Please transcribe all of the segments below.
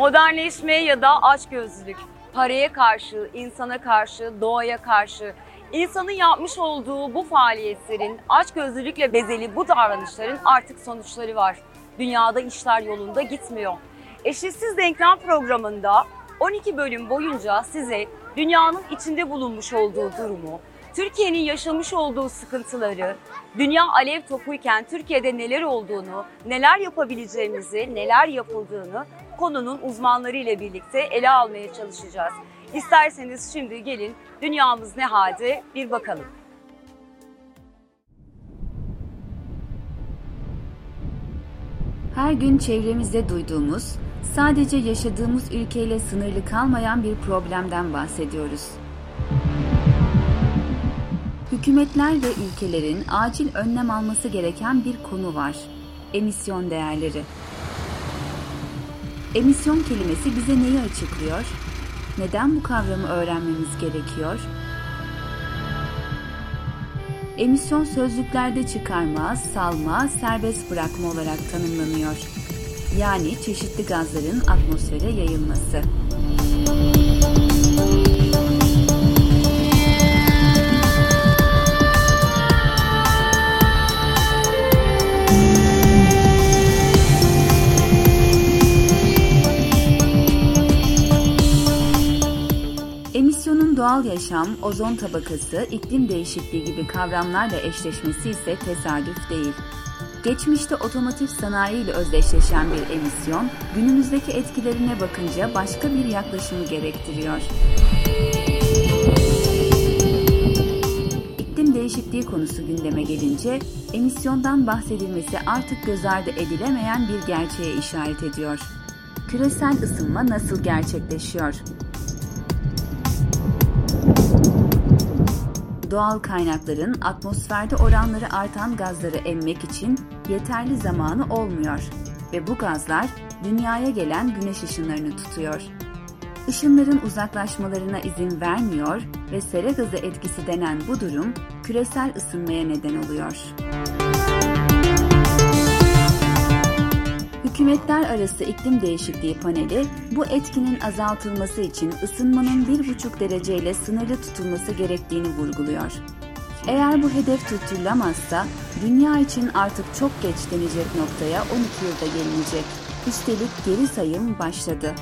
Modernleşme ya da açgözlülük, paraya karşı, insana karşı, doğaya karşı, insanın yapmış olduğu bu faaliyetlerin, açgözlülükle bezeli bu davranışların artık sonuçları var. Dünyada işler yolunda gitmiyor. Eşitsiz Denklem programında 12 bölüm boyunca size dünyanın içinde bulunmuş olduğu durumu, Türkiye'nin yaşamış olduğu sıkıntıları, dünya alev topuyken Türkiye'de neler olduğunu, neler yapabileceğimizi, neler yapıldığını konunun uzmanları ile birlikte ele almaya çalışacağız. İsterseniz şimdi gelin dünyamız ne halde bir bakalım. Her gün çevremizde duyduğumuz, sadece yaşadığımız ülkeyle sınırlı kalmayan bir problemden bahsediyoruz. Hükümetler ve ülkelerin acil önlem alması gereken bir konu var. Emisyon değerleri. Emisyon kelimesi bize neyi açıklıyor? Neden bu kavramı öğrenmemiz gerekiyor? Emisyon sözlüklerde çıkarma, salma, serbest bırakma olarak tanımlanıyor. Yani çeşitli gazların atmosfere yayılması. Yaşam, ozon tabakası, iklim değişikliği gibi kavramlarla eşleşmesi ise tesadüf değil. Geçmişte otomotiv sanayi ile özdeşleşen bir emisyon, günümüzdeki etkilerine bakınca başka bir yaklaşımı gerektiriyor. İklim değişikliği konusu gündeme gelince, emisyondan bahsedilmesi artık göz ardı edilemeyen bir gerçeğe işaret ediyor. Küresel ısınma nasıl gerçekleşiyor? Doğal kaynakların atmosferde oranları artan gazları emmek için yeterli zamanı olmuyor ve bu gazlar dünyaya gelen güneş ışınlarını tutuyor. Işınların uzaklaşmalarına izin vermiyor ve sera gazı etkisi denen bu durum küresel ısınmaya neden oluyor. Hükümetler Arası İklim Değişikliği Paneli bu etkinin azaltılması için ısınmanın 1,5 derece ile sınırlı tutulması gerektiğini vurguluyor. Eğer bu hedef tutturulamazsa dünya için artık çok geç denecek noktaya 12 yılda gelinecek. Üstelik geri sayım başladı.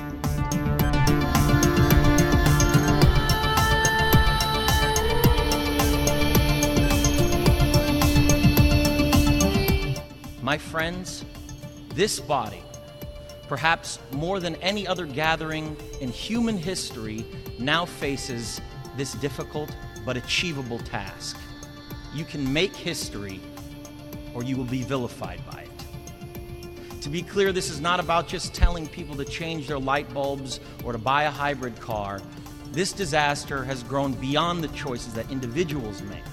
My friends, this body, perhaps more than any other gathering in human history, now faces this difficult but achievable task. You can make history or you will be vilified by it. To be clear, this is not about just telling people to change their light bulbs or to buy a hybrid car. This disaster has grown beyond the choices that individuals make.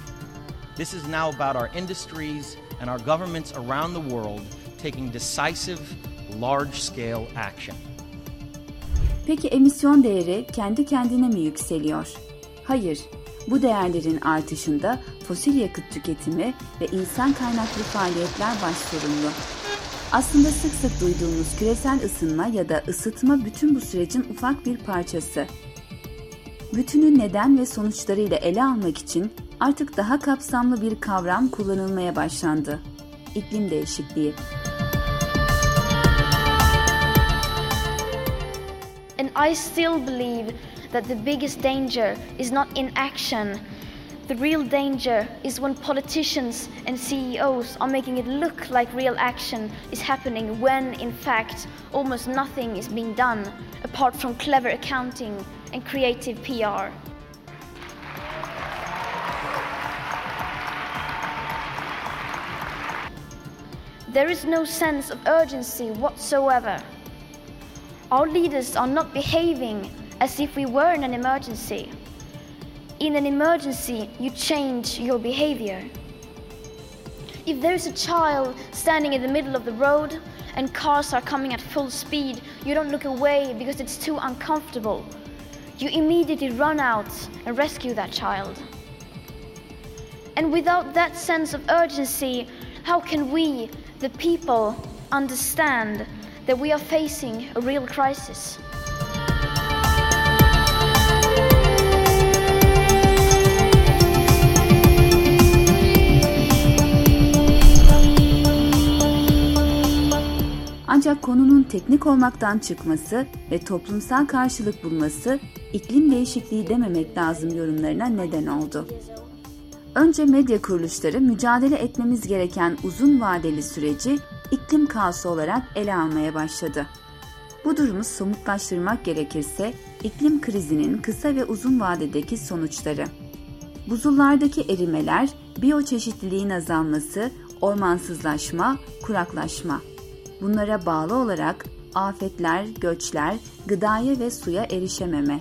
This is now about our industries and our governments around the world taking decisive, large-scale action. Peki emisyon değeri kendi kendine mi yükseliyor? Hayır. Bu değerlerin artışında fosil yakıt tüketimi ve insan kaynaklı faaliyetler başsorumlu. Aslında sık sık duyduğumuz küresel ısınma ya da ısıtma bütün bu sürecin ufak bir parçası. Bütünün neden ve sonuçlarıyla ele almak için artık daha kapsamlı bir kavram kullanılmaya başlandı. İklim değişikliği. I still believe that the biggest danger is not inaction. The real danger is when politicians and CEOs are making it look like real action is happening when, in fact, almost nothing is being done apart from clever accounting and creative PR. There is no sense of urgency whatsoever. Our leaders are not behaving as if we were in an emergency. In an emergency, you change your behavior. If there is a child standing in the middle of the road and cars are coming at full speed, you don't look away because it's too uncomfortable. You immediately run out and rescue that child. And without that sense of urgency, how can we, the people, understand that we are facing a real crisis. Ancak konunun teknik olmaktan çıkması ve toplumsal karşılık bulması iklim değişikliği dememek lazım yorumlarına neden oldu. Önce medya kuruluşları mücadele etmemiz gereken uzun vadeli süreci iklim kaosu olarak ele almaya başladı. Bu durumu somutlaştırmak gerekirse iklim krizinin kısa ve uzun vadedeki sonuçları. Buzullardaki erimeler, biyoçeşitliliğin azalması, ormansızlaşma, kuraklaşma. Bunlara bağlı olarak afetler, göçler, gıdaya ve suya erişememe.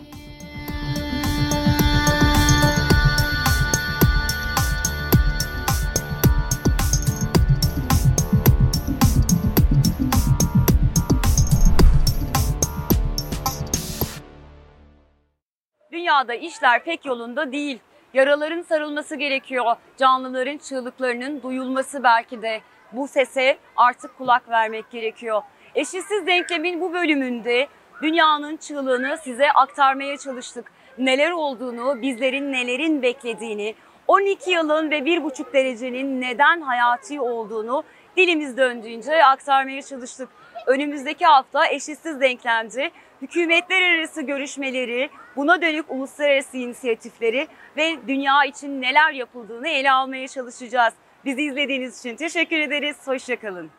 Dünyada işler pek yolunda değil. Yaraların sarılması gerekiyor. Canlıların çığlıklarının duyulması belki de. Bu sese artık kulak vermek gerekiyor. Eşitsiz denklemin bu bölümünde dünyanın çığlığını size aktarmaya çalıştık. Neler olduğunu, bizlerin nelerin beklediğini, 12 yılın ve 1,5 derecenin neden hayati olduğunu dilimiz döndüğünce aktarmaya çalıştık. Önümüzdeki hafta eşitsiz denklemci hükümetler arası görüşmeleri, buna dönük uluslararası inisiyatifleri ve dünya için neler yapıldığını ele almaya çalışacağız. Bizi izlediğiniz için teşekkür ederiz. Hoşçakalın.